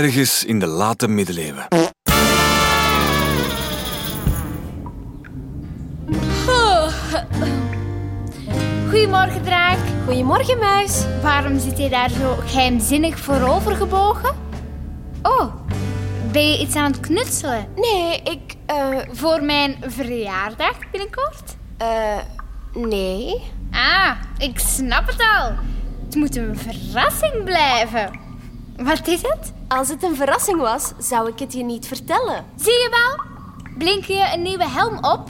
Ergens in de late middeleeuwen. Goedemorgen, draak. Goedemorgen, muis. Waarom zit je daar zo geheimzinnig voorovergebogen? Oh, ben je iets aan het knutselen? Nee, ik... eh Voor mijn verjaardag binnenkort? eh nee. Ah, ik snap het al. Het moet een verrassing blijven. Wat is het? Als het een verrassing was, zou ik het je niet vertellen. Zie je wel? Blink je een nieuwe helm op?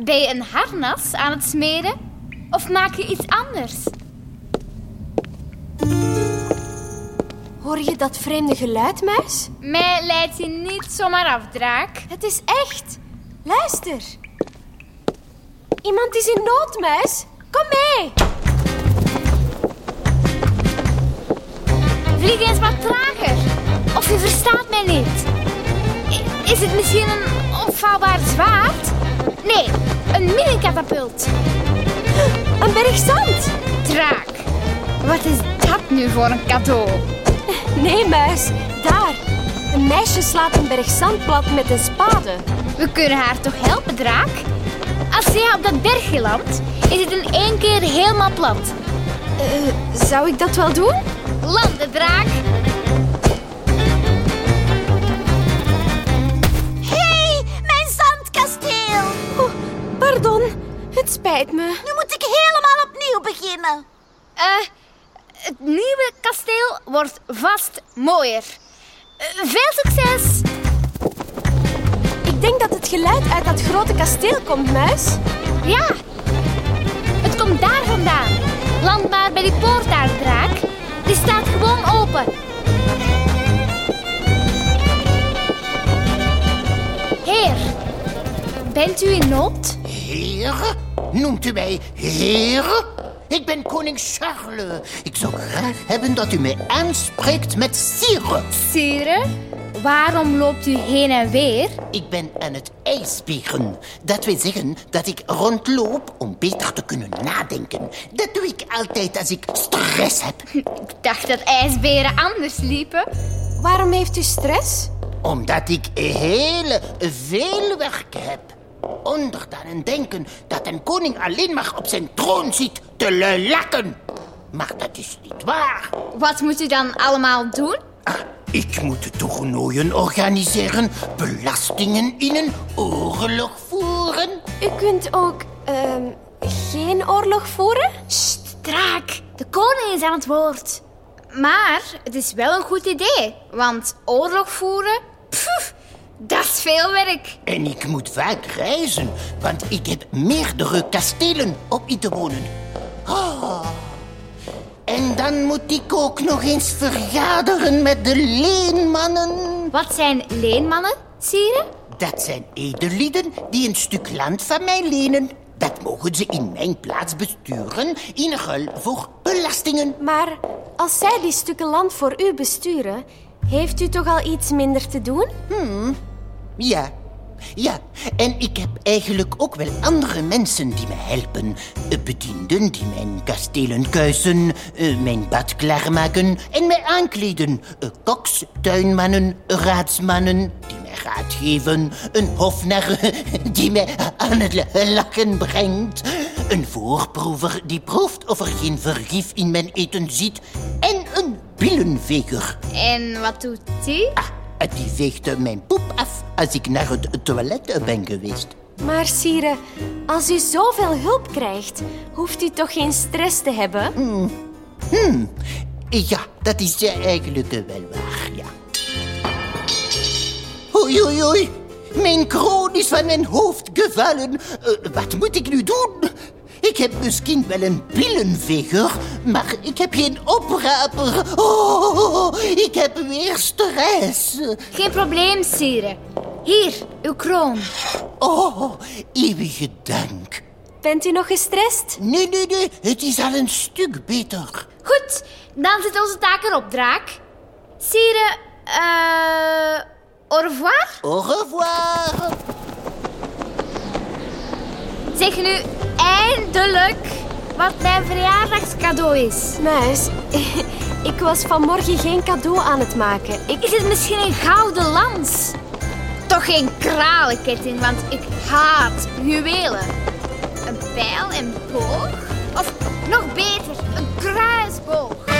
Ben je een harnas aan het smeden? Of maak je iets anders? Hoor je dat vreemde geluid, muis? Mij leidt je niet zomaar af, draak. Het is echt. Luister. Iemand is in nood, muis. Kom mee. Vlieg eens wat trager. Je verstaat mij niet. Is het misschien een opvouwbaar zwaard? Nee, een mini-katapult. Een berg zand. Draak. Wat is dat nu voor een cadeau? Nee, muis. Daar. Een meisje slaat een berg zand plat met een spade. We kunnen haar toch helpen, draak? Als jij op dat bergje landt, is het in één keer helemaal plat. Eh, zou ik dat wel doen? Landen, draak. Pardon. Het spijt me. Nu moet ik helemaal opnieuw beginnen. Eh, het nieuwe kasteel wordt vast mooier. Eh, veel succes! Ik denk dat het geluid uit dat grote kasteel komt, muis. Ja, het komt daar vandaan. Land maar bij die poort daar, draak. Die staat gewoon open. Heer, bent u in nood? Heer? Noemt u mij heer? Ik ben koning Charles. Ik zou graag hebben dat u mij aanspreekt met sire. Sire, waarom loopt u heen en weer? Ik ben aan het ijsberen. Dat wil zeggen dat ik rondloop om beter te kunnen nadenken. Dat doe ik altijd als ik stress heb. Ik dacht dat ijsberen anders liepen. Waarom heeft u stress? Omdat ik heel veel werk heb. Onder dan en denken dat een koning alleen maar op zijn troon zit te luilakken. Maar dat is niet waar. Wat moet u dan allemaal doen? Ah, ik moet toernooien organiseren, belastingen innen, oorlog voeren. U kunt ook ehm, geen oorlog voeren? Sst, draak. De koning is aan het woord. Maar het is wel een goed idee, want oorlog voeren, dat is veel werk. En ik moet vaak reizen, want ik heb meerdere kastelen op in te wonen. Ah. En dan moet ik ook nog eens vergaderen met de leenmannen. Wat zijn leenmannen, sire? Dat zijn edellieden die een stuk land van mij lenen. Dat mogen ze in mijn plaats besturen in ruil voor belastingen. Maar als zij die stukken land voor u besturen, heeft u toch al iets minder te doen? Ja, ja. En ik heb eigenlijk ook wel andere mensen die me helpen. Eh, Bedienden die mijn kastelen kuisen, eh, mijn bad klaarmaken en mij aankleden. Eh, Koks, tuinmannen, raadsmannen die mij raad geven. Een hofnar die mij aan het lachen brengt. Een voorproever die proeft of er geen vergif in mijn eten zit. Billenveger. En wat doet die? Ah, die veegde mijn poep af als ik naar het toilet ben geweest. Maar sire, als u zoveel hulp krijgt, hoeft u toch geen stress te hebben? Ja, dat is ja eigenlijk eh, wel waar, ja. Oei, oei, oei. Mijn kroon is van mijn hoofd gevallen. Eh, wat moet ik nu doen? Ik heb misschien wel een pillenveger, maar ik heb geen opraper. Oh, ik heb weer stress. Geen probleem, sire. Hier, uw kroon. Oh, eeuwige dank. Bent u nog gestrest? Nee, nee, nee, het is al een stuk beter. Goed, dan zit onze taak erop, draak. Sire, eh... au revoir? Au revoir. Zeg nu eindelijk wat mijn verjaardagscadeau is. Muis, Ik was vanmorgen geen cadeau aan het maken. Ik... Is het misschien een gouden lans? Toch geen kralenketting, want ik haat juwelen. Een pijl en boog? Of nog beter, een kruisboog?